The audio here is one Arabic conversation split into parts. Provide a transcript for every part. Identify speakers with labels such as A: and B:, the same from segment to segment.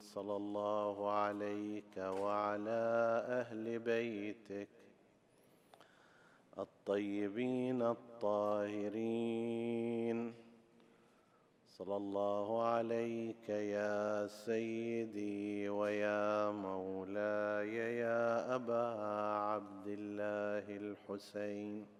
A: صلى الله عليك وعلى أهل بيتك الطيبين الطاهرين. صلى الله عليك يا سيدي ويا مولاي يا أبا عبد الله الحسين.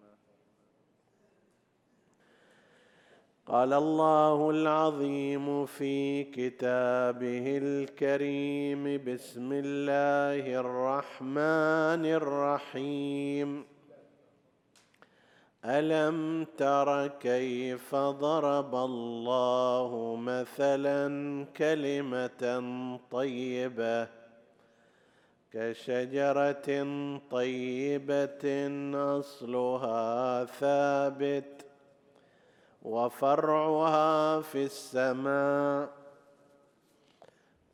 A: قال الله العظيم في كتابه الكريم بسم الله الرحمن الرحيم. ألم تر كيف ضرب الله مثلا كلمة طيبة كشجرة طيبة أصلها ثابت وفرعها في السماء.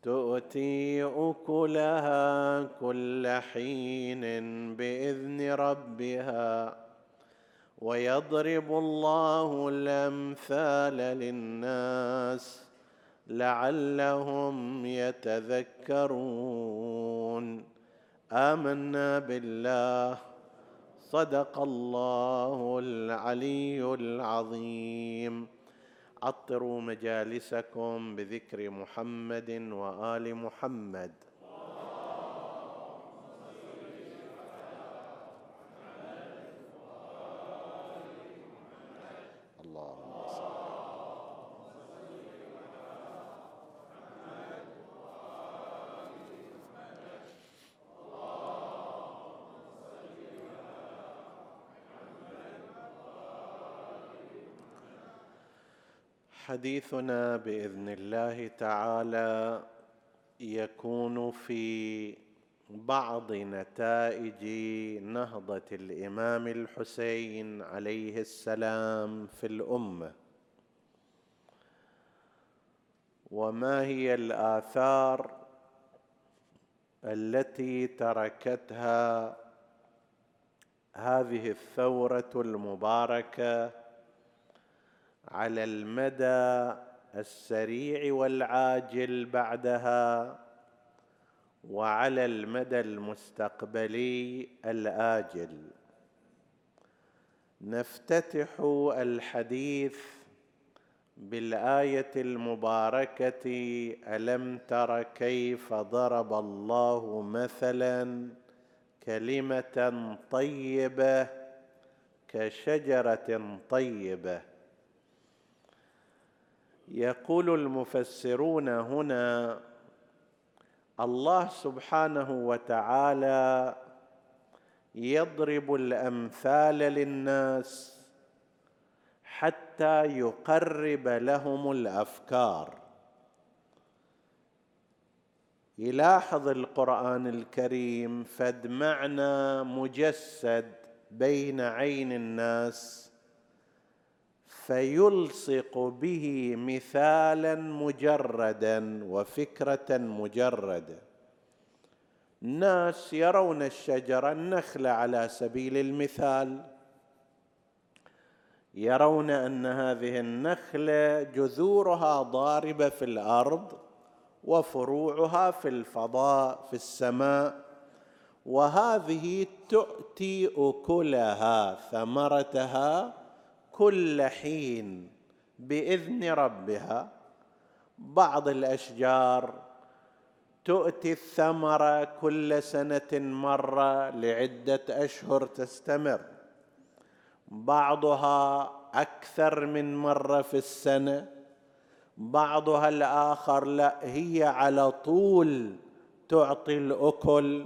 A: تؤتي أكلها كل حين بإذن ربها ويضرب الله الأمثال للناس لعلهم يتذكرون. آمنا بالله. صدق الله العلي العظيم. عطروا مجالسكم بذكر محمد وآل محمد. حديثنا بإذن الله تعالى يكون في بعض نتائج نهضة الإمام الحسين عليه السلام في الأمة. وما هي الآثار التي تركتها هذه الثورة المباركة على المدى السريع والعاجل بعدها وعلى المدى المستقبلي الآجل. نفتتح الحديث بالآية المباركة ألم تر كيف ضرب الله مثلا كلمة طيبة كشجرة طيبة؟ يقول المفسرون هنا الله سبحانه وتعالى يضرب الأمثال للناس حتى يقرب لهم الأفكار. يلاحظ القرآن الكريم فد معنى مجسد بين عين الناس. فيلصق به مثالا مجردا وفكرة مجردة. الناس يرون الشجره النخله على سبيل المثال. يرون أن هذه النخلة جذورها ضاربة في الأرض وفروعها في الفضاء في السماء. وهذه تؤتي أكلها ثمرتها كل حين بإذن ربها بعض الأشجار تؤتي الثمره كل سنة مرة لعدة أشهر تستمر. بعضها أكثر من مرة في السنة بعضها الآخر لا هي على طول تعطي الأكل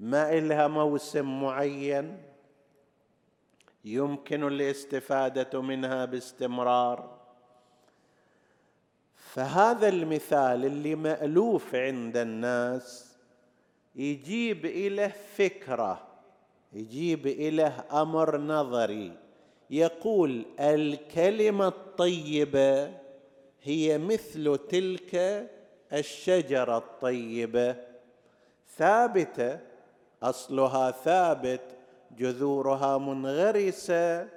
A: ما إلها موسم معين. يمكن الاستفادة منها باستمرار. فهذا المثال اللي مألوف عند الناس يجيب إليه فكرة يجيب إليه أمر نظري. يقول الكلمة الطيبة هي مثل تلك الشجرة الطيبة. ثابتة أصلها ثابت جذورها منغرسة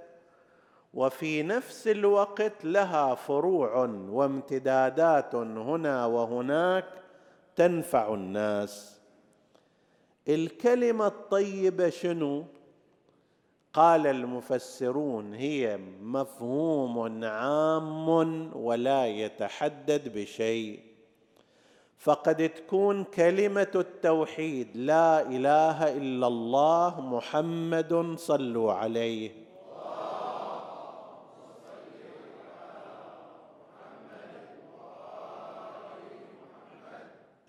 A: وفي نفس الوقت لها فروع وامتدادات هنا وهناك تنفع الناس. الكلمة الطيبة شنو؟ قال المفسرون هي مفهوم عام ولا يتحدد بشيء. فقد تكون كلمة التوحيد لا إله إلا الله محمد صلوا عليه.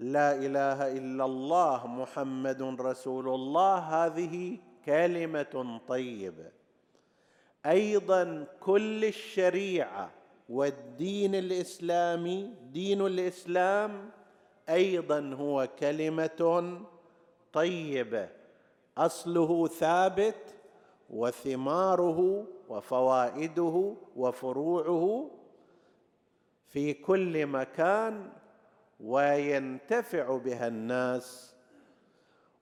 A: لا إله إلا الله محمد رسول الله. هذه كلمة طيبة. أيضا كل الشريعة والدين الإسلامي دين الإسلام أيضا هو كلمة طيبة أصله ثابت وثماره وفوائده وفروعه في كل مكان وينتفع بها الناس.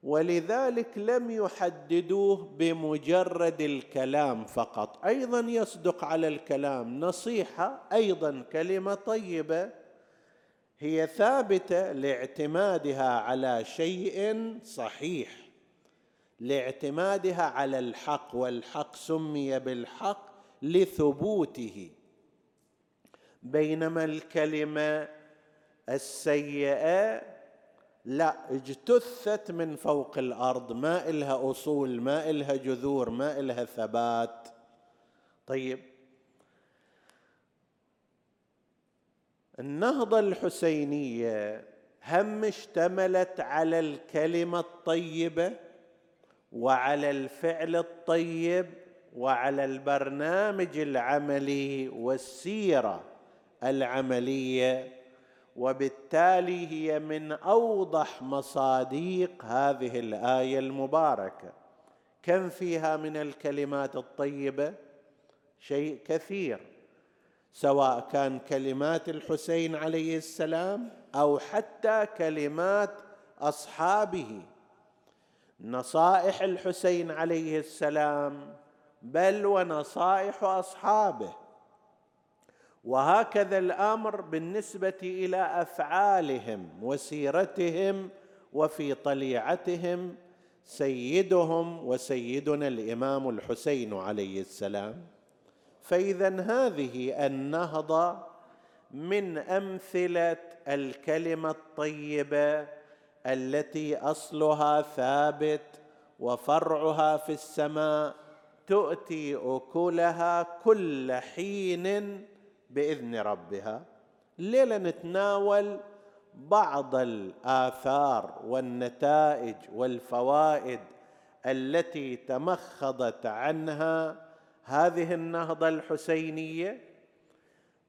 A: ولذلك لم يحددوه بمجرد الكلام فقط. أيضا يصدق على الكلام. نصيحة أيضا كلمة طيبة. هي ثابتة لاعتمادها على شيء صحيح. لاعتمادها على الحق والحق سمي بالحق لثبوته. بينما الكلمة السيئة لا اجتثت من فوق الأرض. ما إلها أصول ما إلها جذور ما إلها ثبات. طيب النهضة الحسينية هم اشتملت على الكلمة الطيبة وعلى الفعل الطيب وعلى البرنامج العملي والسيرة العملية وبالتالي هي من أوضح مصاديق هذه الآية المباركة. كم فيها من الكلمات الطيبة؟ شيء كثير. سواء كان كلمات الحسين عليه السلام أو حتى كلمات أصحابه. نصائح الحسين عليه السلام بل ونصائح أصحابه. وهكذا الأمر بالنسبة إلى أفعالهم وسيرتهم وفي طليعتهم سيدهم وسيدنا الإمام الحسين عليه السلام. فإذا هذه النهضه من أمثلة الكلمة الطيبة التي أصلها ثابت وفرعها في السماء تؤتي أكلها كل حين بإذن ربها. الليلة نتناول بعض الآثار والنتائج والفوائد التي تمخضت عنها هذه النهضة الحسينية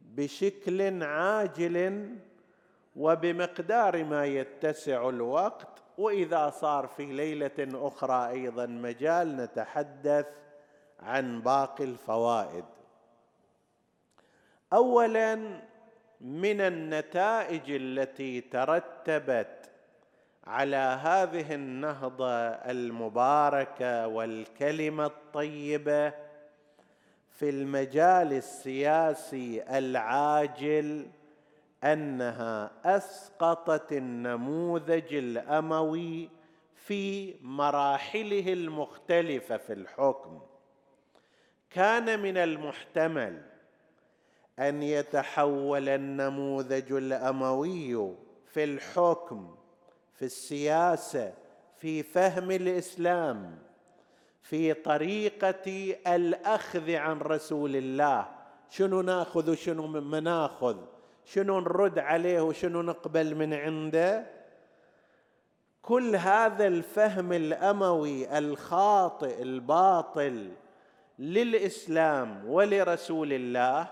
A: بشكل عاجل وبمقدار ما يتسع الوقت وإذا صار في ليلة أخرى أيضا مجال نتحدث عن باقي الفوائد. اولا من النتائج التي ترتبت على هذه النهضة المباركة والكلمة الطيبة في المجال السياسي العاجل أنها أسقطت النموذج الأموي في مراحله المختلفة في الحكم. كان من المحتمل أن يتحول النموذج الأموي في الحكم في السياسة في فهم الإسلام. في طريقة الأخذ عن رسول الله. شنو ناخذ وشنو ما ناخذ؟ شنو نرد عليه وشنو نقبل من عنده؟ كل هذا الفهم الأموي الخاطئ الباطل للإسلام ولرسول الله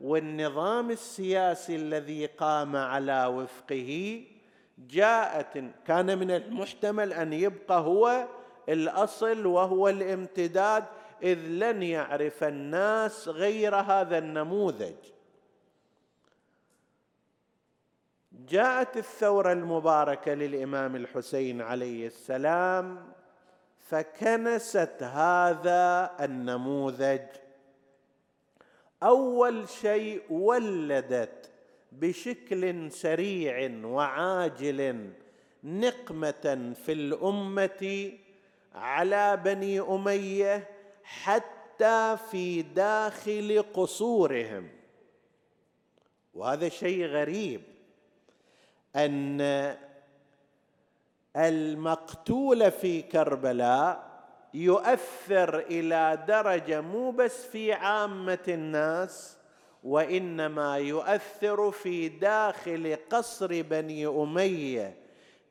A: والنظام السياسي الذي قام على وفقه جاءت كان من المحتمل أن يبقى هو الأصل وهو الامتداد إذ لن يعرف الناس غير هذا النموذج. جاءت الثورة المباركة للإمام الحسين عليه السلام فكنست هذا النموذج. أول شيء ولدت بشكل سريع وعاجل نقمة في الأمة على بني أمية حتى في داخل قصورهم. وهذا شيء غريب أن المقتول في كربلاء يؤثر إلى درجة مو بس في عامة الناس وإنما يؤثر في داخل قصر بني أمية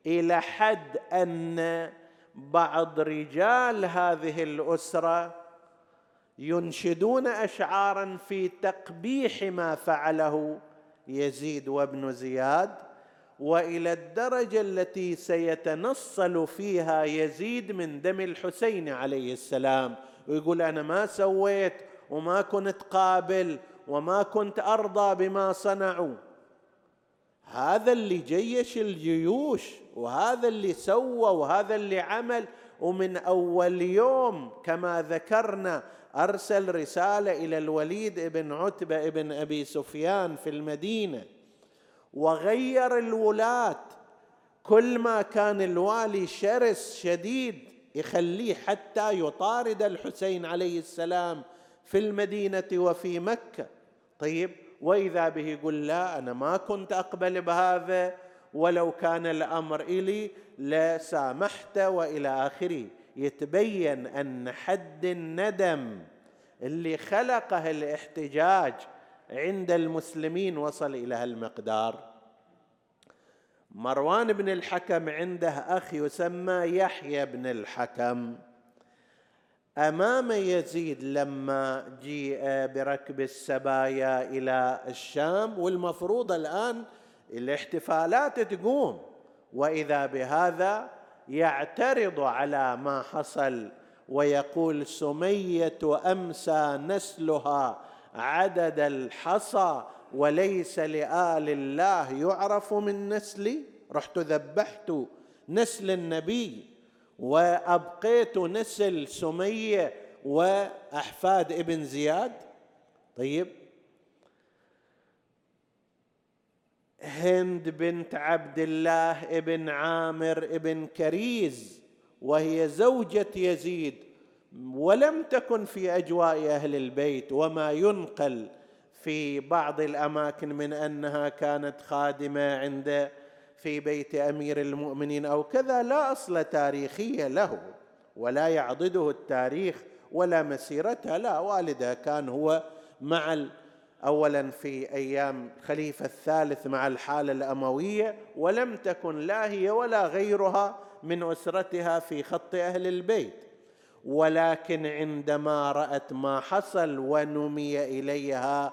A: إلى حد أن بعض رجال هذه الأسرة ينشدون اشعارا في تقبيح ما فعله يزيد وابن زياد وإلى الدرجة التي سيتنصل فيها يزيد من دم الحسين عليه السلام. ويقول أنا ما سويت وما كنت قابل وما كنت أرضى بما صنعوا. هذا اللي جيش الجيوش. وهذا اللي سوى وهذا اللي عمل ومن أول يوم كما ذكرنا أرسل رسالة إلى الوليد بن عتبة بن أبي سفيان في المدينة وغير الولاة كل ما كان الوالي شرس شديد يخليه حتى يطارد الحسين عليه السلام في المدينة وفي مكة. طيب وإذا به يقول لا أنا ما كنت أقبل بهذا ولو كان الأمر إلي لسامحت وإلى آخره. يتبين أن حد الندم اللي خلقه الاحتجاج عند المسلمين وصل إلى هالمقدار مروان بن الحكم عنده أخ يسمى يحيى بن الحكم. أمام يزيد لما جيء بركب السبايا إلى الشام والمفروض الآن الاحتفالات تقوم وإذا بهذا يعترض على ما حصل ويقول سمية أمسى نسلها عدد الحصى وليس لآل الله يعرف من نسلي؟ رحت ذبحت نسل النبي وأبقيت نسل سمية وأحفاد ابن زياد؟ طيب هند بنت عبد الله ابن عامر ابن كريز وهي زوجة يزيد ولم تكن في أجواء أهل البيت وما ينقل في بعض الأماكن من أنها كانت خادمة عند في بيت أمير المؤمنين أو كذا لا أصل تاريخي له ولا يعضده التاريخ ولا مسيرتها لا والدها كان هو مع اولا في أيام الخليفه الثالث مع الحالة الأموية ولم تكن لا هي ولا غيرها من أسرتها في خط أهل البيت. ولكن عندما رأت ما حصل ونمي إليها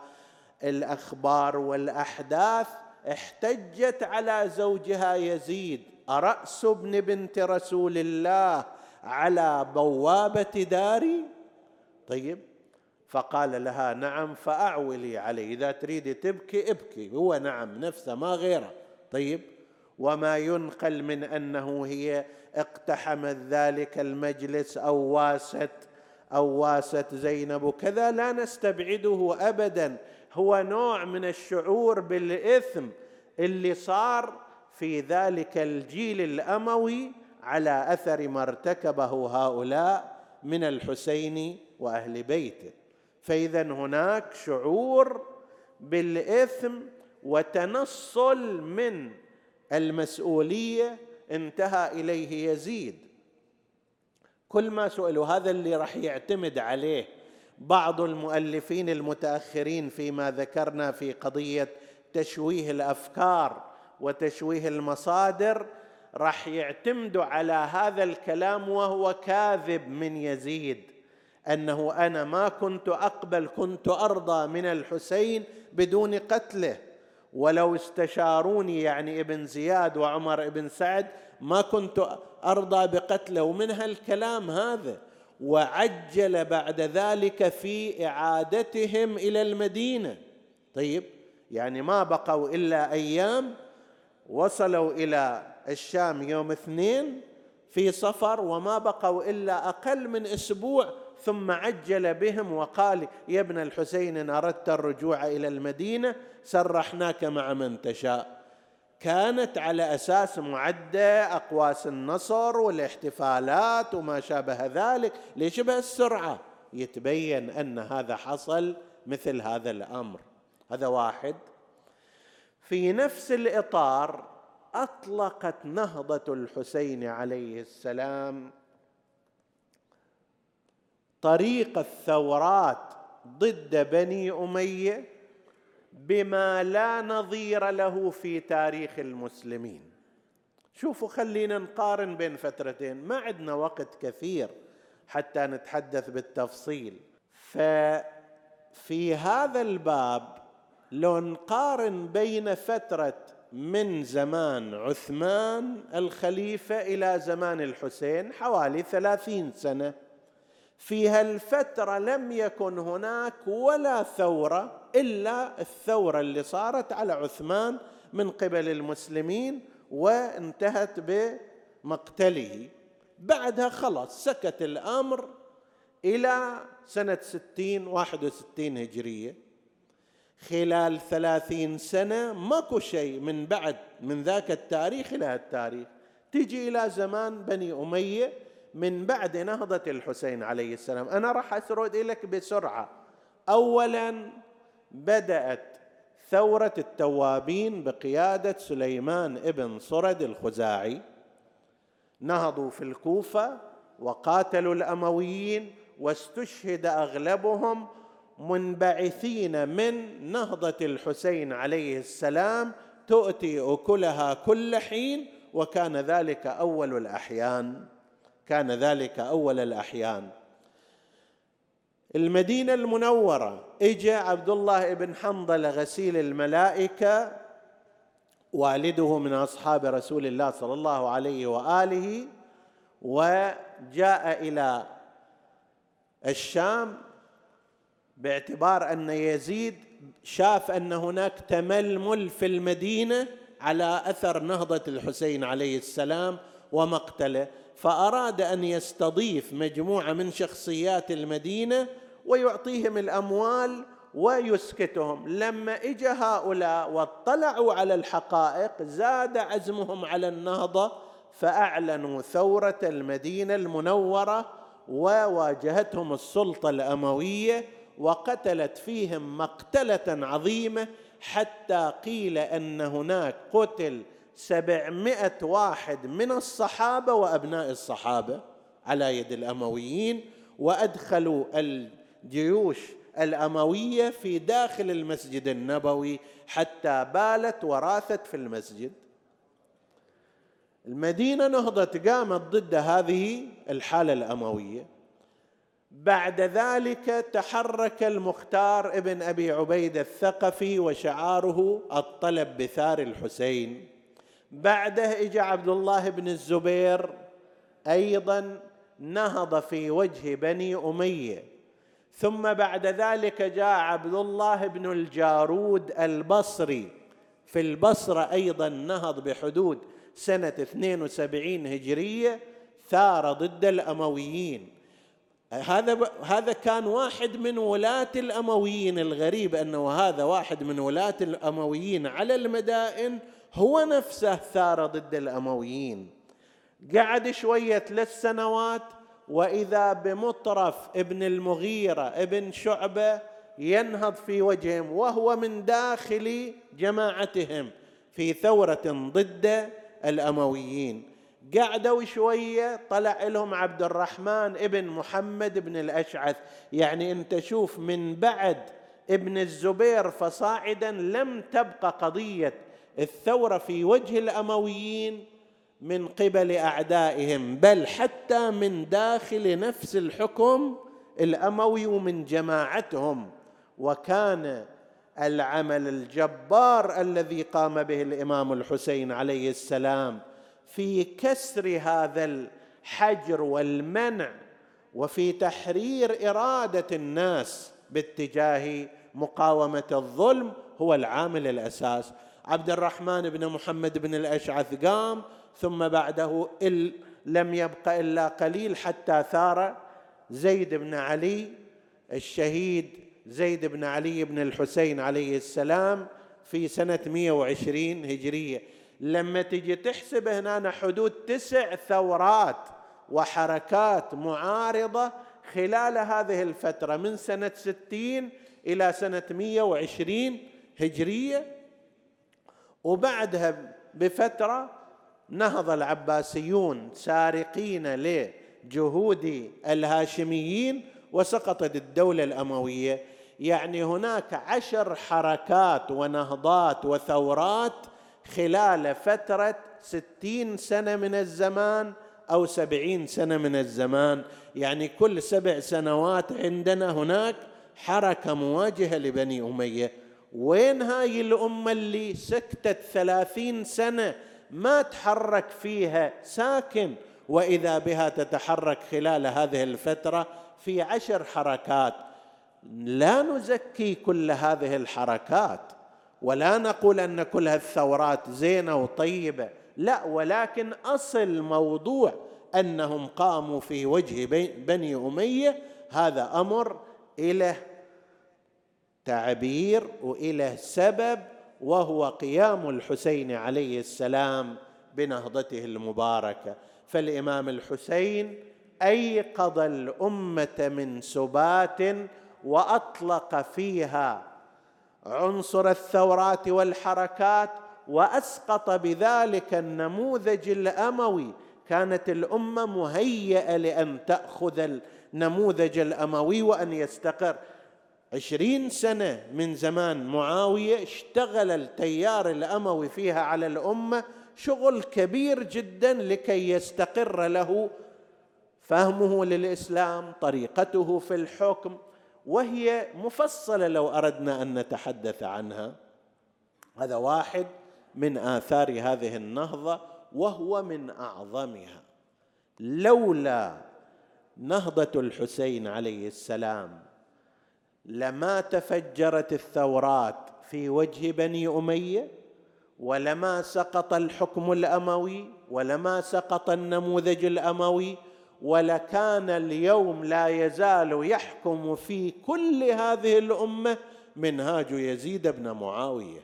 A: الأخبار والأحداث احتجت على زوجها يزيد أرأس ابن بنت رسول الله على بوابة داري؟ طيب فقال لها نعم فاعولي عليه. إذا تريدي تبكي ابكي هو نعم نفسه ما غيره. طيب وما ينقل من أنه هي اقتحمت ذلك المجلس أو واست أو واست زينب كذا لا نستبعده ابدا. هو نوع من الشعور بالإثم اللي صار في ذلك الجيل الأموي على أثر ما ارتكبه هؤلاء من الحسين وأهل بيته. فإذا هناك شعور بالإثم وتنصل من المسؤولية انتهى إليه يزيد. كل ما سئلوا هذا اللي راح يعتمد عليه بعض المؤلفين المتأخرين فيما ذكرنا في قضية تشويه الأفكار وتشويه المصادر راح يعتمدوا على هذا الكلام وهو كاذب من يزيد. أنه أنا ما كنت أقبل كنت أرضى من الحسين بدون قتله. ولو استشاروني يعني ابن زياد وعمر بن سعد ما كنت أرضى بقتله. ومن هالكلام هذا وعجل بعد ذلك في إعادتهم إلى المدينة. طيب يعني ما بقوا إلا أيام. وصلوا إلى الشام يوم اثنين في صفر وما بقوا إلا أقل من أسبوع ثم عجل بهم وقال يا ابن الحسين إن أردت الرجوع إلى المدينة سرحناك مع من تشاء. كانت على أساس معدة أقواس النصر والاحتفالات وما شابه ذلك. ليش بهالسرعة؟ يتبين أن هذا حصل مثل هذا الأمر. هذا واحد. في نفس الإطار أطلقت نهضة الحسين عليه السلام طريق الثورات ضد بني أمية بما لا نظير له في تاريخ المسلمين. شوفوا خلينا نقارن بين فترتين. ما عندنا وقت كثير حتى نتحدث بالتفصيل. ففي هذا الباب لو نقارن بين فترة من زمان عثمان الخليفة إلى زمان الحسين حوالي ثلاثين سنة. في هالفتره لم يكن هناك ولا ثورة إلا الثورة اللي صارت على عثمان من قبل المسلمين وانتهت بمقتله. بعدها خلاص سكت الأمر إلى سنة ستين واحد وستين هجرية. خلال ثلاثين سنة ماكو شيء من بعد من ذاك التاريخ إلى التاريخ تجي إلى زمان بني أمية من بعد نهضة الحسين عليه السلام. أنا راح أسرد لك بسرعة. أولا بدأت ثورة التوابين بقيادة سليمان ابن صرد الخزاعي. نهضوا في الكوفة وقاتلوا الأمويين واستشهد أغلبهم منبعثين من نهضة الحسين عليه السلام تؤتي أكلها كل حين وكان ذلك أول الأحيان. كان ذلك أول الأحيان. المدينة المنورة اجى عبد الله بن حنظلة غسيل الملائكة والده من أصحاب رسول الله صلى الله عليه وآله وجاء إلى الشام باعتبار أن يزيد شاف أن هناك تململ في المدينة على أثر نهضة الحسين عليه السلام ومقتله. فأراد أن يستضيف مجموعة من شخصيات المدينة ويعطيهم الأموال ويسكتهم. لما اجى هؤلاء واطلعوا على الحقائق زاد عزمهم على النهضة فأعلنوا ثورة المدينة المنورة وواجهتهم السلطة الأموية وقتلت فيهم مقتلة عظيمة حتى قيل أن هناك قتل سبعمائة واحد من الصحابة وأبناء الصحابة على يد الأمويين وأدخلوا الجيوش الأموية في داخل المسجد النبوي حتى بالت وراثت في المسجد. المدينة نهضت قامت ضد هذه الحالة الأموية. بعد ذلك تحرك المختار ابن أبي عبيد الثقفي وشعاره الطلب بثار الحسين. بعده اجى عبد الله بن الزبير أيضا نهض في وجه بني أمية. ثم بعد ذلك جاء عبد الله بن الجارود البصري. في البصرة أيضا نهض بحدود سنة 72 هجرية ثار ضد الأمويين. هذا هذا كان واحد من ولاة الأمويين الغريب أنه هذا واحد من ولاة الأمويين على المدائن هو نفسه ثار ضد الأمويين. قعد شوية ثلاث سنوات وإذا بمطرف ابن المغيرة ابن شعبة ينهض في وجههم وهو من داخل جماعتهم في ثورة ضد الأمويين. قعدوا شوية طلع لهم عبد الرحمن ابن محمد بن الأشعث. يعني أنت شوف من بعد ابن الزبير فصاعدا لم تبقى قضية الثورة في وجه الأمويين من قبل أعدائهم بل حتى من داخل نفس الحكم الأموي ومن جماعتهم. وكان العمل الجبار الذي قام به الإمام الحسين عليه السلام في كسر هذا الحجر والمنع وفي تحرير إرادة الناس باتجاه مقاومة الظلم هو العامل الأساس. عبد الرحمن بن محمد بن الأشعث قام ثم بعده لم يبق إلا قليل حتى ثار زيد بن علي الشهيد زيد بن علي بن الحسين عليه السلام في سنة 120 هجرية. لما تجي تحسب هنا حدود تسع ثورات وحركات معارضة خلال هذه الفترة من سنة 60 إلى سنة 120 هجرية وبعدها بفترة نهض العباسيون سارقين لجهود الهاشميين وسقطت الدولة الأموية. يعني هناك عشر حركات ونهضات وثورات خلال فترة ستين سنة من الزمان أو سبعين سنة من الزمان. يعني كل سبع سنوات عندنا هناك حركة مواجهة لبني أمية. وين هاي الأمة اللي سكتت ثلاثين سنة ما تحرك فيها ساكن؟ وإذا بها تتحرك خلال هذه الفترة في عشر حركات. لا نزكي كل هذه الحركات ولا نقول أن كل الثورات زينة وطيبة. لا ولكن أصل موضوع أنهم قاموا في وجه بني أمية هذا أمر إلى تعبير وإلى سبب وهو قيام الحسين عليه السلام بنهضته المباركة. فالإمام الحسين أيقظ الأمة من سبات وأطلق فيها عنصر الثورات والحركات وأسقط بذلك النموذج الأموي. كانت الأمة مهيئة لأن تأخذ النموذج الأموي وأن يستقر. عشرين سنة من زمان معاوية اشتغل التيار الأموي فيها على الأمة شغل كبير جدا لكي يستقر له. فهمه للإسلام طريقته في الحكم وهي مفصلة لو أردنا أن نتحدث عنها. هذا واحد من آثار هذه النهضة وهو من أعظمها. لولا نهضة الحسين عليه السلام لما تفجرت الثورات في وجه بني أمية ولما سقط الحكم الأموي ولما سقط النموذج الأموي ولكان اليوم لا يزال يحكم في كل هذه الأمة منهاج يزيد بن معاوية.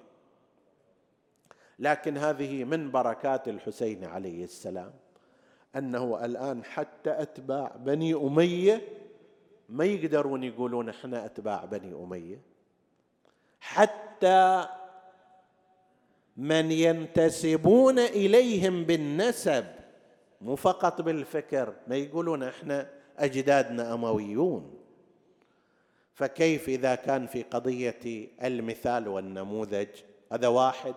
A: لكن هذه من بركات الحسين عليه السلام أنه الآن حتى أتباع بني أمية ما يقدرون يقولون إحنا أتباع بني أمية. حتى من ينتسبون إليهم بالنسب مو فقط بالفكر ما يقولون إحنا أجدادنا أمويون. فكيف إذا كان في قضية المثال والنموذج؟ هذا واحد.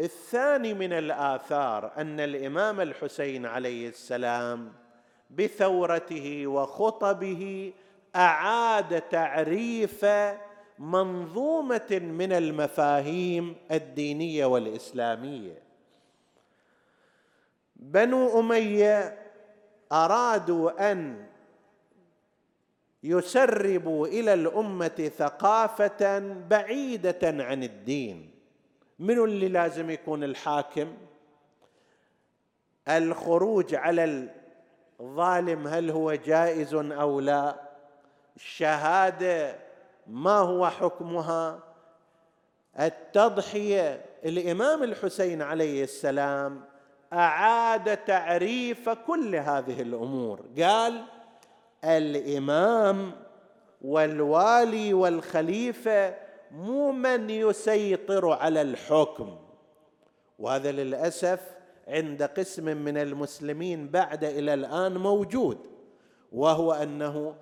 A: الثاني من الآثار أن الإمام الحسين عليه السلام بثورته وخطبه أعاد تعريف منظومة من المفاهيم الدينية والإسلامية. بنو أمية أرادوا أن يسربوا إلى الأمة ثقافة بعيدة عن الدين. من اللي لازم يكون الحاكم؟ الخروج على الظالم هل هو جائز أو لا؟ الشهادة ما هو حكمها؟ التضحية الإمام الحسين عليه السلام أعاد تعريف كل هذه الأمور. قال الإمام والوالي والخليفة مو من يسيطر على الحكم. وهذا للأسف عند قسم من المسلمين بعد إلى الآن موجود وهو أنه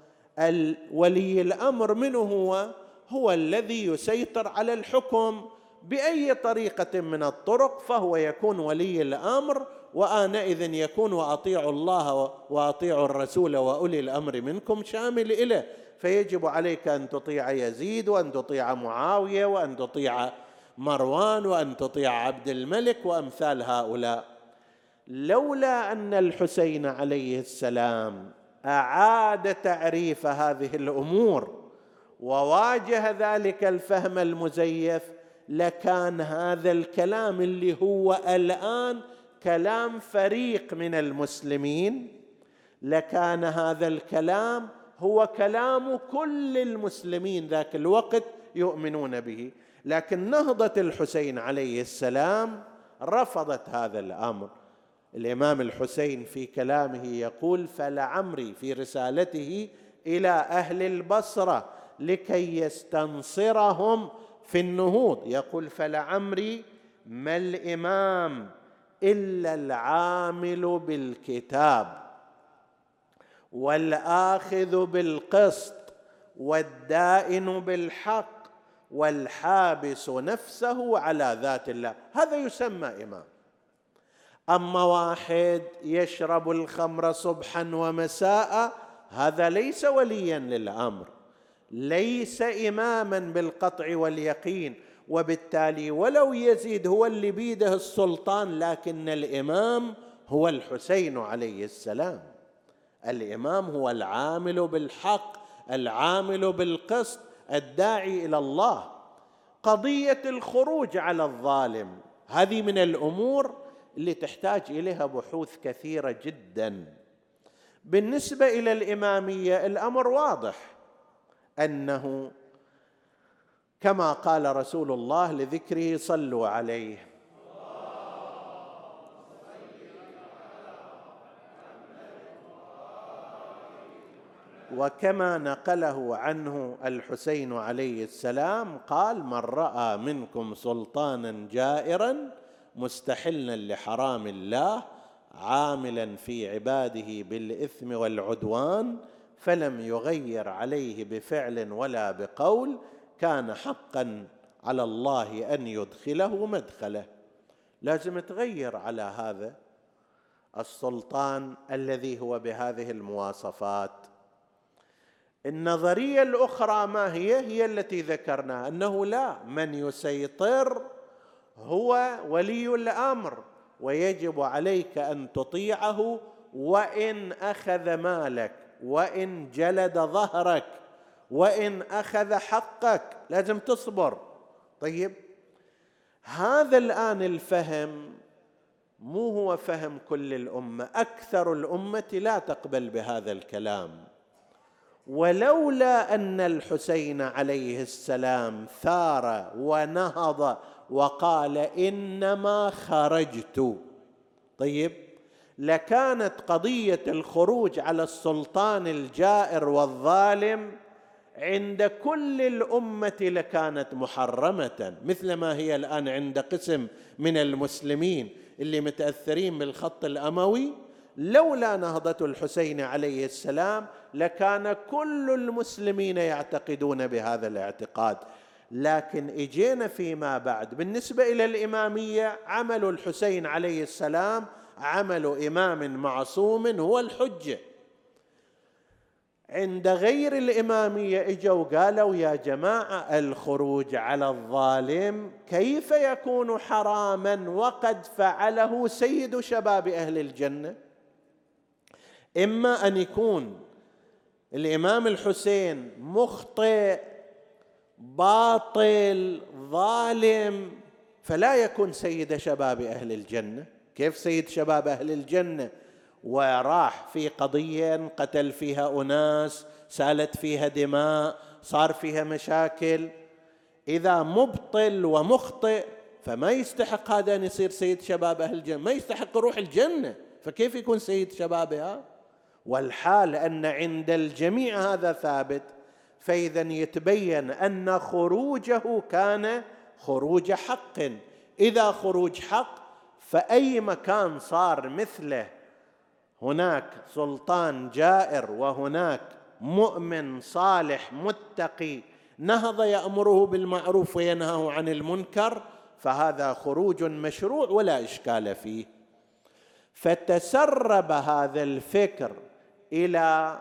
A: ولي الأمر منه هو هو الذي يسيطر على الحكم بأي طريقة من الطرق فهو يكون ولي الأمر وآنئذ يكون وأطيعوا الله وأطيعوا الرسول وأولي الأمر منكم شامل إليه. فيجب عليك أن تطيع يزيد وأن تطيع معاوية وأن تطيع مروان وأن تطيع عبد الملك وأمثال هؤلاء. لولا أن الحسين عليه السلام أعاد تعريف هذه الأمور وواجه ذلك الفهم المزيف لكان هذا الكلام اللي هو الآن كلام فريق من المسلمين لكان هذا الكلام هو كلام كل المسلمين ذاك الوقت يؤمنون به. لكن نهضة الحسين عليه السلام رفضت هذا الأمر. الإمام الحسين في كلامه يقول فلعمري في رسالته إلى أهل البصرة لكي يستنصرهم في النهوض. يقول فلعمري ما الإمام إلا العامل بالكتاب والآخذ بالقسط والدائن بالحق والحابس نفسه على ذات الله. هذا يسمى إمام. أما واحد يشرب الخمر صبحا ومساء هذا ليس وليا للأمر. ليس اماما بالقطع واليقين وبالتالي ولو يزيد هو اللي بيده السلطان لكن الإمام هو الحسين عليه السلام. الإمام هو العامل بالحق العامل بالقسط الداعي إلى الله. قضية الخروج على الظالم هذه من الأمور اللي تحتاج إليها بحوث كثيرة جدا. بالنسبة إلى الإمامية الأمر واضح. أنه كما قال رسول الله لذكره صلوا عليه وكما نقله عنه الحسين عليه السلام قال من رأى منكم سلطانا جائرا مستحلا لحرام الله عاملا في عباده بالإثم والعدوان فلم يغير عليه بفعل ولا بقول كان حقا على الله أن يدخله مدخله. لازم تغير على هذا السلطان الذي هو بهذه المواصفات. النظرية الأخرى ما هي؟ هي التي ذكرناها أنه لا من يسيطر هو ولي الأمر ويجب عليك أن تطيعه وإن أخذ مالك وإن جلد ظهرك وإن أخذ حقك. لازم تصبر. طيب هذا الآن الفهم مو هو فهم كل الأمة أكثر الأمة لا تقبل بهذا الكلام. ولولا أن الحسين عليه السلام ثار ونهض وقال إنما خرجت. طيب لكانت قضية الخروج على السلطان الجائر والظالم عند كل الأمة لكانت محرمة مثل ما هي الآن عند قسم من المسلمين اللي متأثرين بالخط الأموي. لولا نهضة الحسين عليه السلام لكان كل المسلمين يعتقدون بهذا الاعتقاد. لكن إجينا فيما بعد. بالنسبة إلى الإمامية عمل الحسين عليه السلام عمل إمام معصوم هو الحجة. عند غير الإمامية إجوا قالوا يا جماعة الخروج على الظالم كيف يكون حراما وقد فعله سيد شباب أهل الجنة؟ إما أن يكون الإمام الحسين مخطئ باطل ظالم. فلا يكون سيد شباب أهل الجنة. كيف سيد شباب أهل الجنة؟ وراح في قضية قتل فيها أناس سالت فيها دماء صار فيها مشاكل. إذا مبطل ومخطئ فما يستحق هذا أن يصير سيد شباب أهل الجنة. ما يستحق يروح الجنة. فكيف يكون سيد شبابها والحال أن عند الجميع هذا ثابت. فإذا يتبين أن خروجه كان خروج حق. إذا خروج حق فأي مكان صار مثله هناك سلطان جائر وهناك مؤمن صالح متقي نهض يأمره بالمعروف وينهاه عن المنكر فهذا خروج مشروع ولا إشكال فيه. فتسرب هذا الفكر إلى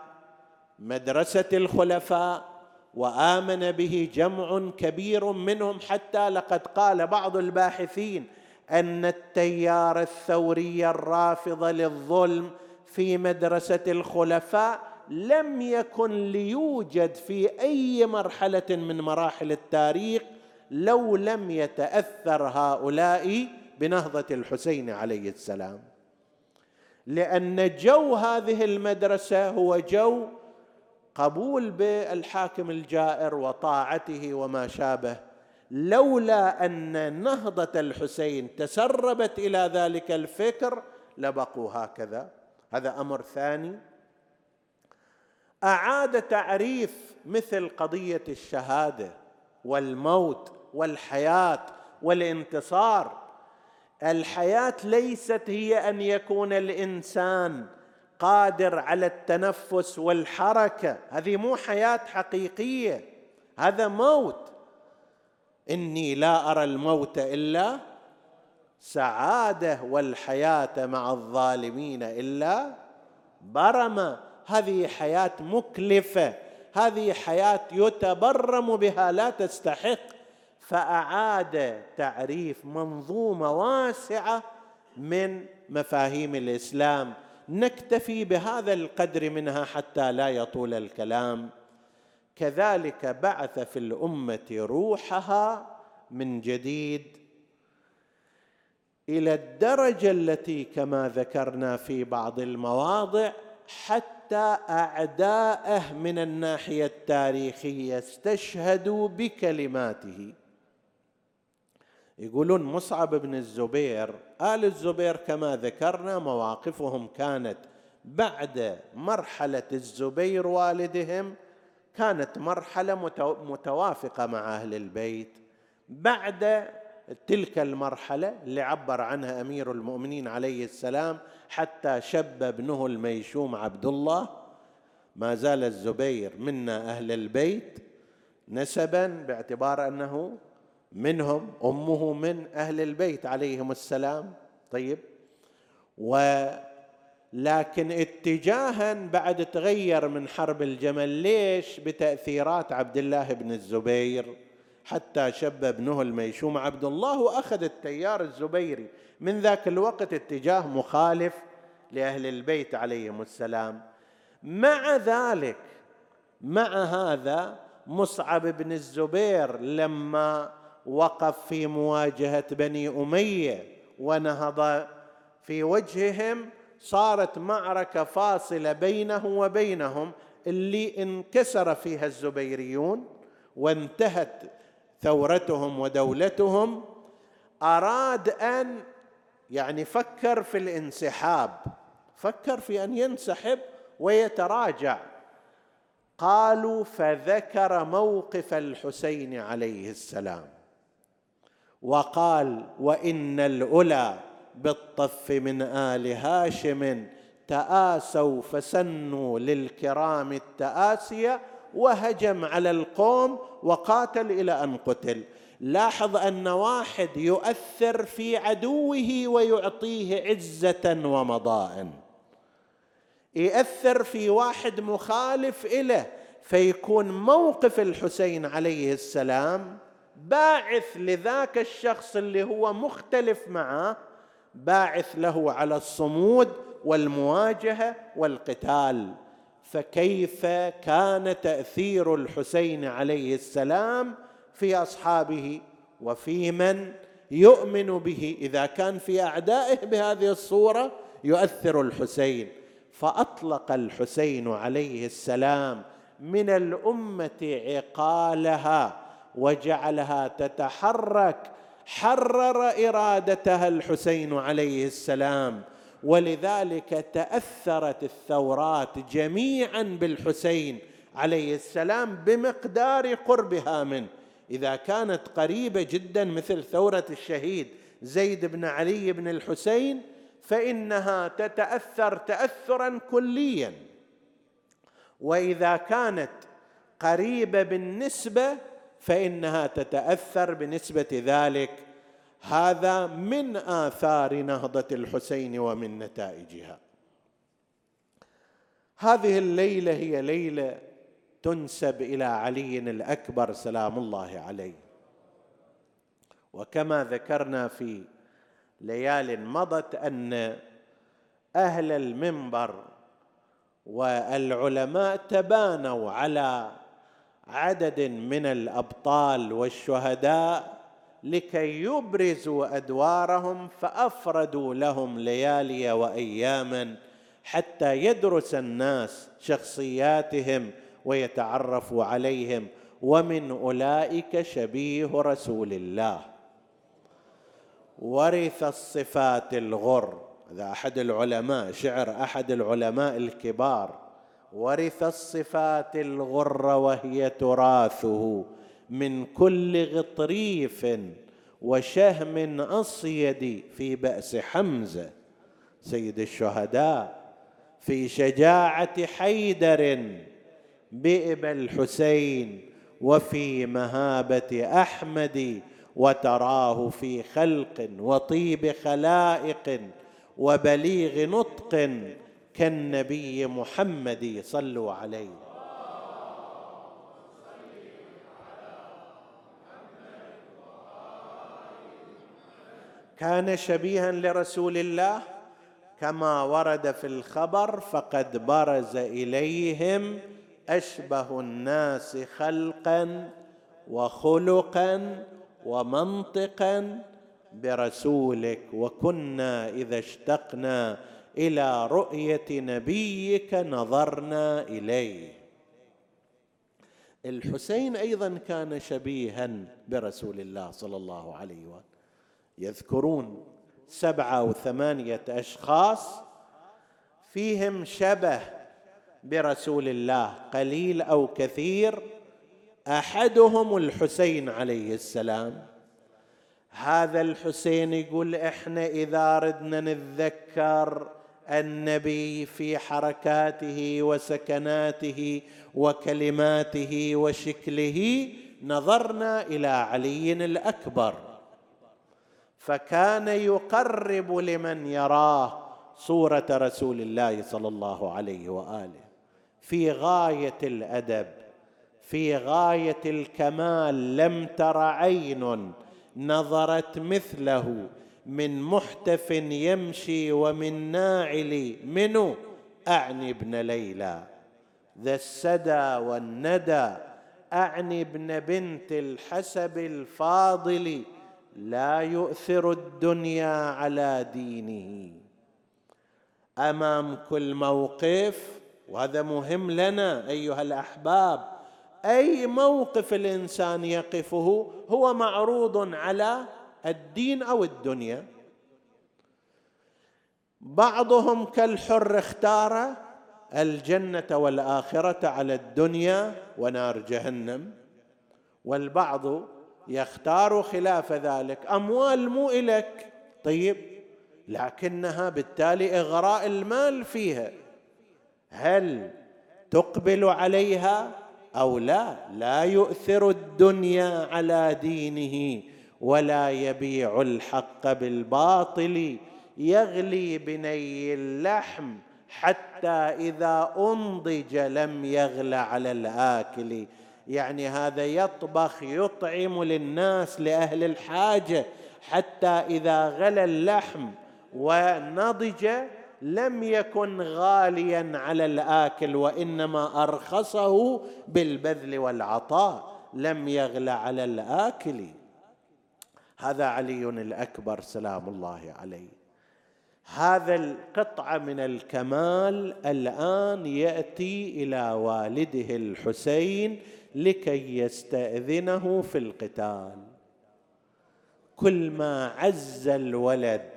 A: مدرسة الخلفاء وآمن به جمع كبير منهم حتى لقد قال بعض الباحثين أن التيار الثوري الرافض للظلم في مدرسة الخلفاء لم يكن ليوجد في أي مرحلة من مراحل التاريخ لو لم يتأثر هؤلاء بنهضة الحسين عليه السلام. لأن جو هذه المدرسة هو جو قبول بالحاكم الجائر وطاعته وما شابه لولا أن نهضة الحسين تسربت إلى ذلك الفكر لبقوا هكذا. هذا أمر ثاني. أعاد تعريف مثل قضية الشهادة والموت والحياة والانتصار. الحياة ليست هي أن يكون الإنسان قادر على التنفس والحركة. هذه مو حياة حقيقية. هذا موت. إني لا أرى الموت إلا سعادة والحياة مع الظالمين إلا برمة. هذه حياة مكلفة. هذه حياة يتبرم بها لا تستحق. فأعاد تعريف منظومة واسعة من مفاهيم الإسلام. نكتفي بهذا القدر منها حتى لا يطول الكلام. كذلك بعث في الأمة روحها من جديد إلى الدرجة التي كما ذكرنا في بعض المواضع حتى أعداءه من الناحية التاريخية استشهدوا بكلماته. يقولون مصعب بن الزبير آل الزبير كما ذكرنا مواقفهم كانت بعد مرحلة الزبير والدهم كانت مرحلة متوافقة مع أهل البيت. بعد تلك المرحلة اللي عبر عنها أمير المؤمنين عليه السلام حتى شب ابنه الميشوم عبد الله ما زال الزبير منا أهل البيت نسبا باعتبار أنه منهم أمه من أهل البيت عليهم السلام. طيب. ولكن اتجاها بعد تغير من حرب الجمل ليش؟ بتأثيرات عبد الله بن الزبير. حتى شب ابنه الميشوم عبد الله واخذ التيار الزبيري. من ذاك الوقت اتجاه مخالف لأهل البيت عليهم السلام. مع ذلك مع هذا مصعب بن الزبير لما وقف في مواجهة بني أمية ونهض في وجههم. صارت معركة فاصلة بينه وبينهم. اللي انكسر فيها الزبيريون وانتهت ثورتهم ودولتهم. أراد أن يعني فكر في الانسحاب فكر في أن ينسحب ويتراجع. قالوا فذكر موقف الحسين عليه السلام. وقال وإن الأولى بالطف من آل هاشم تآسوا فسنوا للكرام التاسيه وهجم على القوم وقاتل إلى أن قتل. لاحظ أن واحد يؤثر في عدوه ويعطيه عزة ومضاء. يؤثر في واحد مخالف له فيكون موقف الحسين عليه السلام باعث لذاك الشخص اللي هو مختلف معه باعث له على الصمود والمواجهة والقتال. فكيف كان تأثير الحسين عليه السلام في أصحابه؟ وفي من يؤمن به؟ إذا كان في أعدائه بهذه الصورة يؤثر الحسين. فأطلق الحسين عليه السلام من الأمة عقالها. وجعلها تتحرك حرر إرادتها الحسين عليه السلام. ولذلك تأثرت الثورات جميعا بالحسين عليه السلام بمقدار قربها منه. إذا كانت قريبة جدا مثل ثورة الشهيد زيد بن علي بن الحسين فإنها تتأثر تاثرا كليا. وإذا كانت قريبة بالنسبة فإنها تتأثر بنسبة ذلك. هذا من آثار نهضة الحسين ومن نتائجها. هذه الليلة هي ليلة تنسب إلى علي الأكبر سلام الله عليه. وكما ذكرنا في ليال مضت أن أهل المنبر والعلماء تبانوا على عدد من الأبطال والشهداء لكي يبرزوا أدوارهم فأفردوا لهم ليالي واياما حتى يدرس الناس شخصياتهم ويتعرفوا عليهم. ومن أولئك شبيه رسول الله. ورث الصفات الغر. هذا أحد العلماء شعر أحد العلماء الكبار. ورث الصفات الغر وهي تراثه من كل غطريف وشهم أصيد في بأس حمزه سيد الشهداء في شجاعة حيدر بئب الحسين وفي مهابة أحمد وتراه في خلق وطيب خلائق وبليغ نطق كالنبي محمد صلوا عليه. كان شبيها لرسول الله كما ورد في الخبر فقد برز إليهم أشبه الناس خلقا وخلقا ومنطقا برسولك وكنا إذا اشتقنا إلى رؤية نبيك نظرنا إليه. الحسين أيضا كان شبيها برسول الله صلى الله عليه وآله. يذكرون سبعة أو ثمانيه أشخاص فيهم شبه برسول الله قليل أو كثير. أحدهم الحسين عليه السلام. هذا الحسين يقول إحنا إذا ردنا نتذكر النبي في حركاته وسكناته وكلماته وشكله نظرنا إلى علي الأكبر. فكان يقرب لمن يراه صورة رسول الله صلى الله عليه وآله. في غاية الأدب في غاية الكمال لم تر عين نظرت مثله. من محتف يمشي ومن ناعل منه أعني ابن ليلى. ذا السدى والندى. أعني ابن بنت الحسب الفاضل. لا يؤثر الدنيا على دينه. أمام كل موقف وهذا مهم لنا أيها الأحباب أي موقف الإنسان يقفه هو معروض على الدين أو الدنيا. بعضهم كالحر اختار الجنة والآخرة على الدنيا ونار جهنم والبعض يختار خلاف ذلك. أموال مو إلك. طيب لكنها بالتالي إغراء المال فيها. هل تقبل عليها أو لا؟ لا يؤثر الدنيا على دينه. ولا يبيع الحق بالباطل يغلي بني اللحم حتى إذا أنضج لم يغل على الآكل. يعني هذا يطبخ يطعم للناس لأهل الحاجة حتى إذا غلى اللحم ونضج لم يكن غاليا على الآكل وإنما أرخصه بالبذل والعطاء. لم يغل على الآكل. هذا علي الأكبر سلام الله عليه. هذا القطعه من الكمال الآن يأتي إلى والده الحسين لكي يستأذنه في القتال. كل ما عز الولد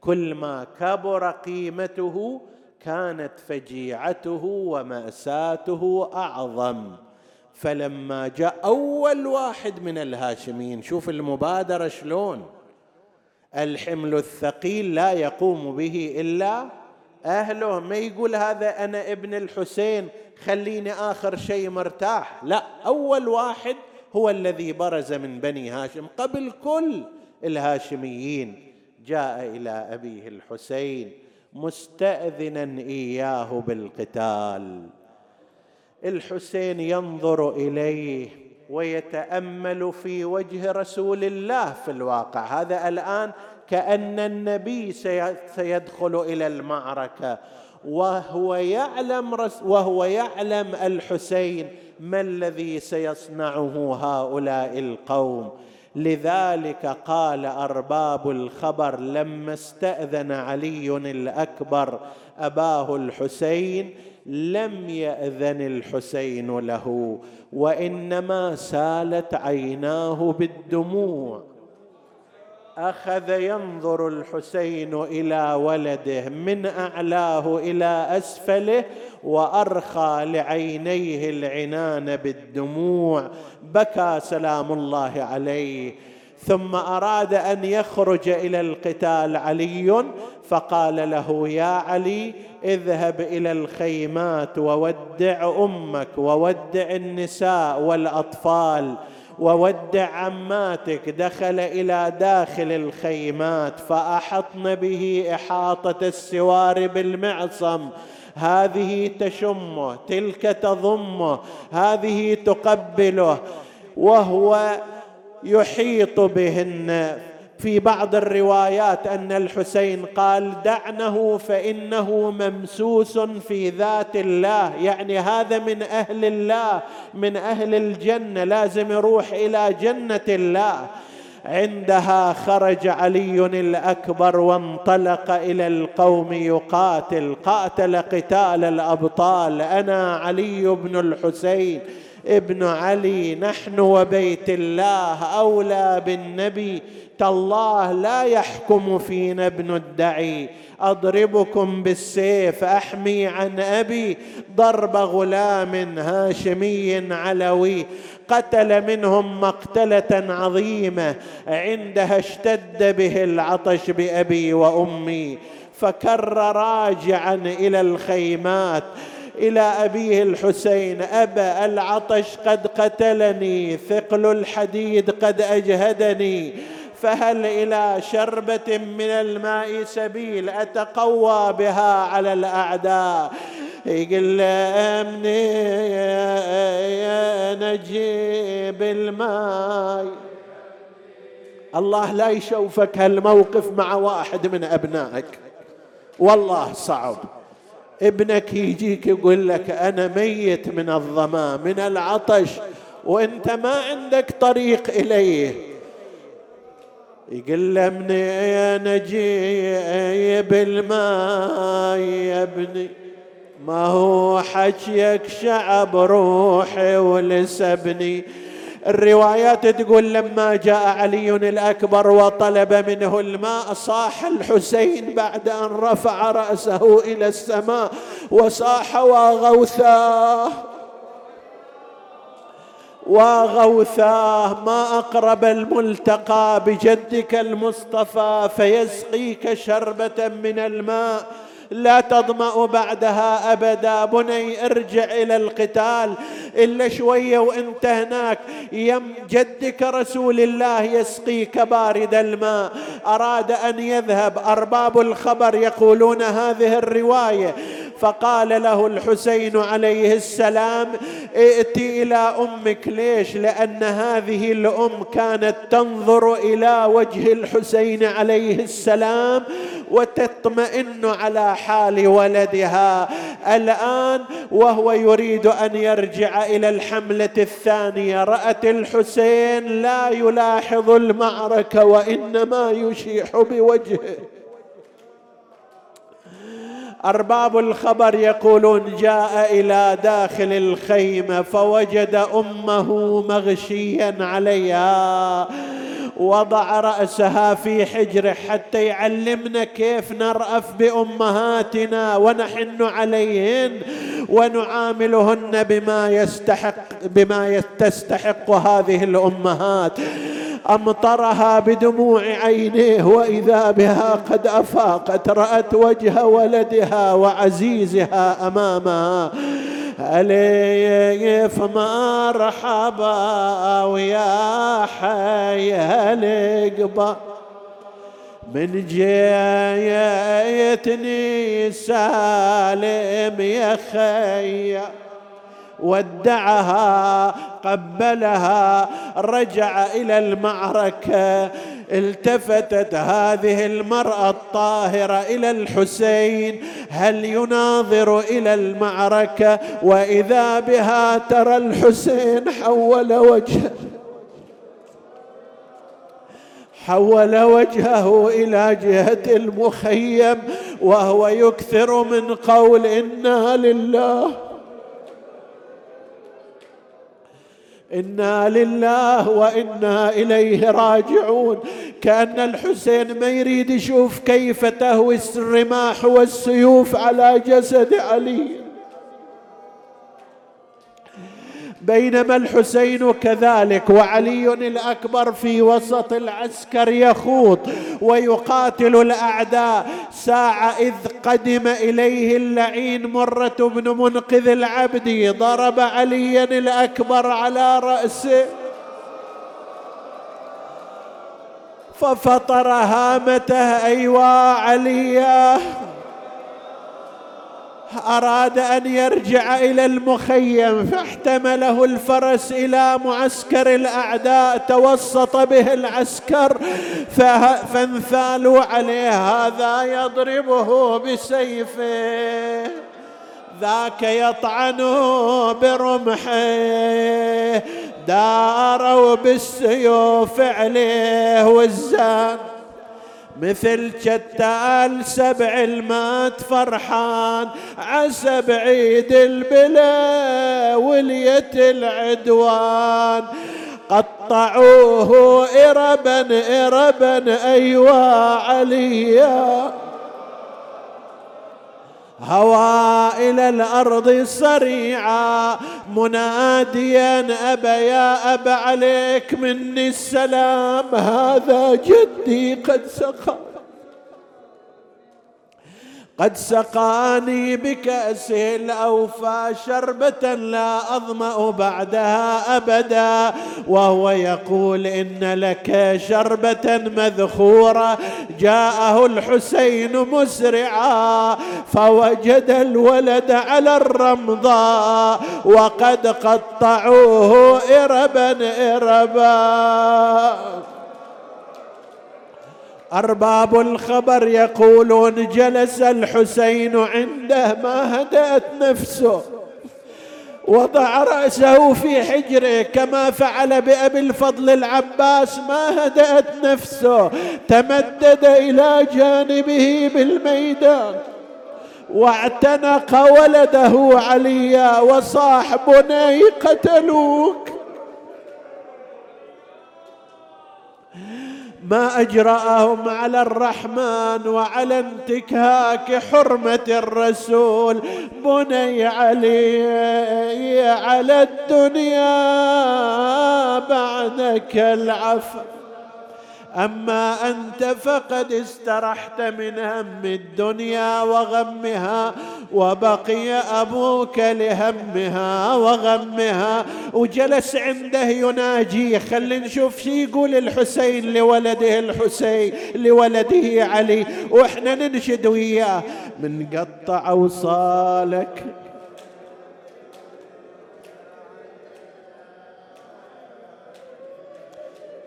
A: كل ما كبر قيمته كانت فجيعته ومأساته أعظم. فلما جاء أول واحد من الهاشميين شوف المبادرة شلون. الحمل الثقيل لا يقوم به إلا أهله. ما يقول هذا أنا ابن الحسين خليني آخر شيء مرتاح. لا أول واحد هو الذي برز من بني هاشم قبل كل الهاشميين. جاء إلى أبيه الحسين مستأذنا إياه بالقتال. الحسين ينظر إليه ويتأمل في وجه رسول الله في الواقع. هذا الآن كأن النبي سيدخل إلى المعركة. وهو يعلم وهو يعلم الحسين ما الذي سيصنعه هؤلاء القوم. لذلك قال أرباب الخبر لما استأذن علي الأكبر أباه الحسين لم يأذن الحسين له وإنما سالت عيناه بالدموع. أخذ ينظر الحسين إلى ولده من أعلاه إلى أسفله وأرخى لعينيه العنان بالدموع. بكى سلام الله عليه. ثم أراد أن يخرج إلى القتال علي فقال له يا علي اذهب إلى الخيمات وودع أمك وودع النساء والأطفال وودع عماتك دخل إلى داخل الخيمات فأحطن به إحاطة السوار بالمعصم. هذه تشمه تلك تضمه هذه تقبله وهو يحيط بهن. في بعض الروايات أن الحسين قال دعنه فإنه ممسوس في ذات الله. يعني هذا من أهل الله من أهل الجنة. لازم يروح إلى جنة الله. عندها خرج علي الأكبر وانطلق إلى القوم يقاتل قاتل قتال الأبطال. أنا علي بن الحسين. ابن علي نحن وبيت الله أولى بالنبي. تالله لا يحكم فينا ابن الدعي. أضربكم بالسيف أحمي عن أبي. ضرب غلام هاشمي علوي. قتل منهم مقتلة عظيمة. عندها اشتد به العطش بأبي وأمي. فكر راجعا إلى الخيمات. إلى أبيه الحسين أبا العطش قد قتلني ثقل الحديد قد أجهدني فهل إلى شربة من الماء سبيل أتقوى بها على الأعداء؟ يقول أمني يا نجيب الماء الله لا يشوفك هالموقف مع واحد من أبنائك. والله صعب. ابنك يجيك يقول لك أنا ميت من الظما من العطش وأنت ما عندك طريق إليه. يقول له يا نجيب الماء يا ابني. ما هو حكيك شعب روحي ولسبني. الروايات تقول لما جاء علي الأكبر وطلب منه الماء صاح الحسين بعد أن رفع رأسه إلى السماء وصاح وغوثاه. وغوثاه ما أقرب الملتقى بجدك المصطفى فيسقيك شربة من الماء لا تظما بعدها أبدا. بني ارجع إلى القتال. إلا شوية وانت هناك يم جدك رسول الله يسقيك بارد الماء. أراد أن يذهب. أرباب الخبر يقولون هذه الرواية. فقال له الحسين عليه السلام ائت إلى أمك. ليش؟ لأن هذه الأم كانت تنظر إلى وجه الحسين عليه السلام وتطمئن على حال ولدها. الآن وهو يريد أن يرجع إلى الحملة الثانية. رأت الحسين لا يلاحظ المعركة وإنما يشيح بوجهه. أرباب الخبر يقولون جاء إلى داخل الخيمه فوجد أمه مغشيا عليها. وضع رأسها في حجره حتى يعلمنا كيف نرأف بأمهاتنا ونحن عليهن ونعاملهن بما يستحق بما تستحق هذه الأمهات. أمطرها بدموع عينيه وإذا بها قد أفاقت رأت وجه ولدها وعزيزها امامها أليف مرحبا ويا حي هالقبا من جيتني سالم يا خيّ. ودعها قبلها رجع إلى المعركة التفتت هذه المرأة الطاهرة إلى الحسين هل يناظر إلى المعركة؟ وإذا بها ترى الحسين حول وجهه حول وجهه إلى جهة المخيم وهو يكثر من قول إنا لله. إنا لله وإنا إليه راجعون. كأن الحسين ما يريد يشوف كيف تهوي الرماح والسيوف على جسد علي. بينما الحسين كذلك وعلي الأكبر في وسط العسكر يخوض ويقاتل الأعداء. ساعة إذ قدم إليه اللعين مرة بن منقذ العبد ضرب عليا الأكبر على رأسه. ففطر هامته أيوا عليا أراد أن يرجع إلى المخيم فاحتمله الفرس إلى معسكر الأعداء توسط به العسكر فانثالوا عليه هذا يضربه بسيفه ذاك يطعن برمحه داروا بالسيوف عليه والزان. مثل شتال سبع المات فرحان عسى بعيد البلا ولية العدوان. قطعوه إربا إربا أيوا عليا. هوى إلى الأرض صريعا مناديا أبا يا أبا عليك مني السلام هذا جدي قد سقى. قد سقاني بكأس الأوفى شربة لا أظمأ بعدها أبدا وهو يقول إن لك شربة مذخورة جاءه الحسين مسرعا فوجد الولد على الرمضاء وقد قطعوه إربا إربا. أرباب الخبر يقولون جلس الحسين عنده ما هدأت نفسه. وضع رأسه في حجره كما فعل بأبي الفضل العباس ما هدأت نفسه. تمدد إلى جانبه بالميدان. واعتنق ولده عليا وصاح بني قتلوك. ما أجرأهم على الرحمن وعلى انتكاك حرمة الرسول. بني علي على الدنيا بعدك العفو. أما أنت فقد استرحت من هم الدنيا وغمها وبقي أبوك لهمها وغمها. وجلس عنده يناجي خلي نشوف شي يقول الحسين لولده الحسين لولده علي. وإحنا ننشد وياه. من قطع أوصالك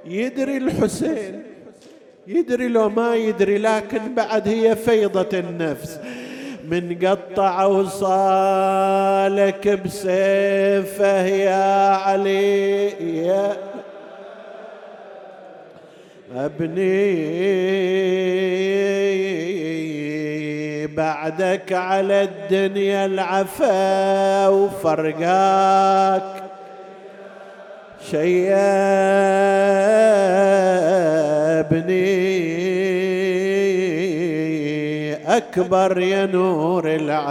A: يدري الحسين يدري لو ما يدري لكن بعد هي فيضة النفس. من قطع وصالك بسيفه يا علي. يا أبني بعدك على الدنيا العفا وفرقاك. ابني أكبر يا نور العين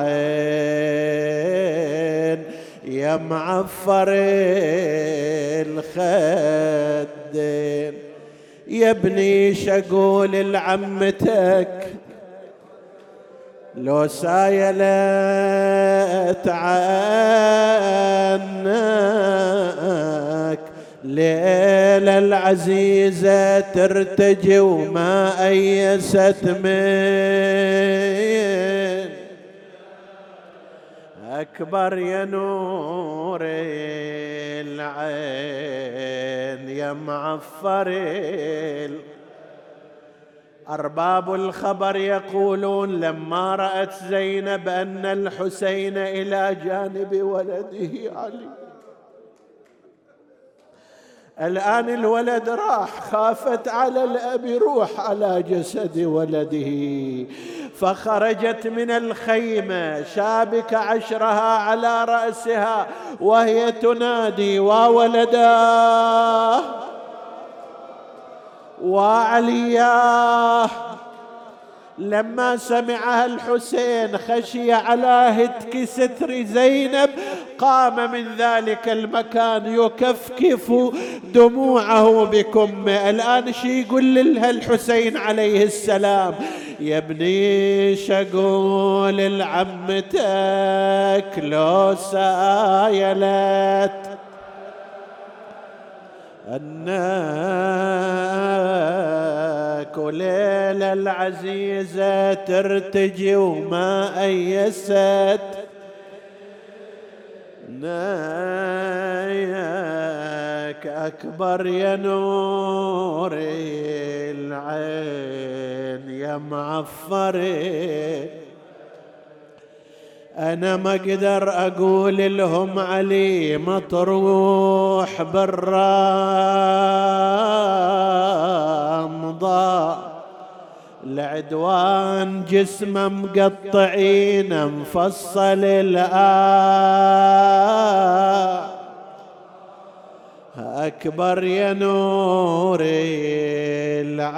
A: يا معفر الخد الدين يا ابني شقول لعمتك لو سايلت عنك ليلة العزيزة ترتجي وما أيست من. أكبر يا نور العين يا معفر أرباب الخبر يقولون لما رأت زينب أن الحسين إلى جانب ولده علي. الآن الولد راح خافت على الأب روح على جسد ولده. فخرجت من الخيمة شابك عشرها على رأسها وهي تنادي وولداه وعلياه! لما سمعها الحسين خشي على هتك ستر زينب قام من ذلك المكان يكفكف دموعه بكمه الآن شي يقول لها الحسين عليه السلام؟ يا ابني شقول لعمتك لو سايلت. أنك وليلة العزيزة ترتجي وما أيست. نايك أكبر يا نور العين يا معفري. أنا ما أقدر أقول لهم علي مطروح بالرمضة العدوان جسمه مقطعين مفصل الآن. أكبر يا نور العين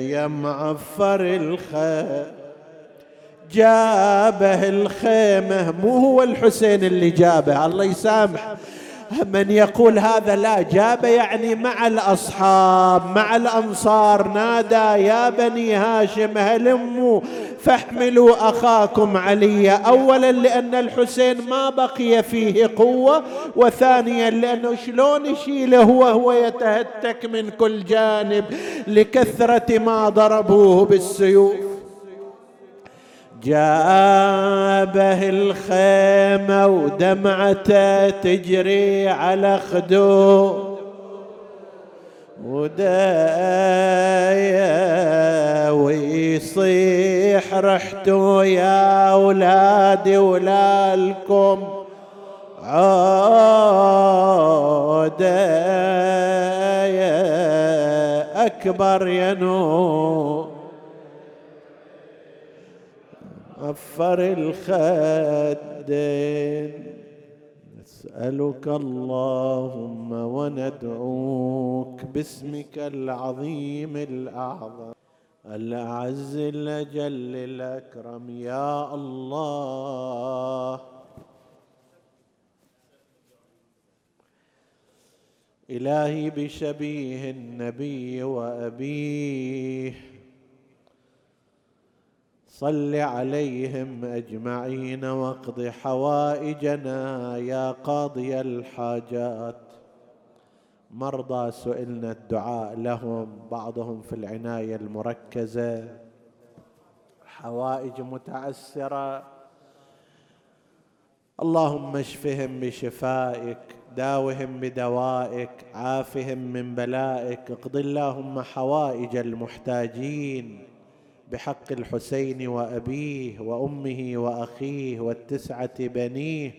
A: يا معفر الخير. جابه الخيمة مو هو الحسين اللي جابه الله يسامح. من يقول هذا لا جاب يعني مع الأصحاب مع الأنصار نادى يا بني هاشم هلموا فاحملوا أخاكم علي. أولا لأن الحسين ما بقي فيه قوة وثانيا لأنه شلون يشيله وهو يتهتك من كل جانب لكثرة ما ضربوه بالسيوف. جابه الخيمة ودمعته تجري على خدو ودايا ويصيح رحتوا يا أولادي ولالكم عودايا أكبر يا نور غفر الخدين نسألك اللهم وندعوك باسمك العظيم الأعظم. الأعز الأجل الأكرم يا الله. إلهي بشبيه النبي وأبيه. صل عليهم أجمعين واقض حوائجنا يا قاضي الحاجات. مرضى سئلنا الدعاء لهم بعضهم في العناية المركزة. حوائج متعسرة. اللهم اشفهم بشفائك داوهم بدوائك عافهم من بلائك. اقض اللهم حوائج المحتاجين. بحق الحسين وأبيه وأمه وأخيه والتسعة بنيه.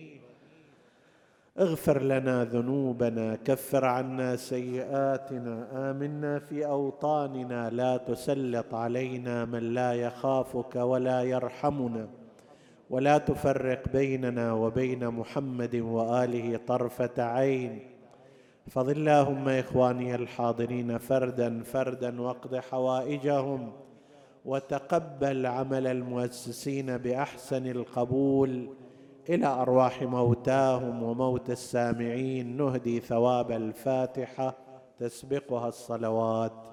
A: اغفر لنا ذنوبنا كفر عنا سيئاتنا آمنا في أوطاننا. لا تسلط علينا من لا يخافك ولا يرحمنا. ولا تفرق بيننا وبين محمد وآله طرفة عين. فضل اللهم إخواني الحاضرين فردا فردا واقض حوائجهم. وتقبل عمل المؤسسين بأحسن القبول إلى أرواح موتاهم وموت السامعين. نهدي ثواب الفاتحة تسبقها الصلوات.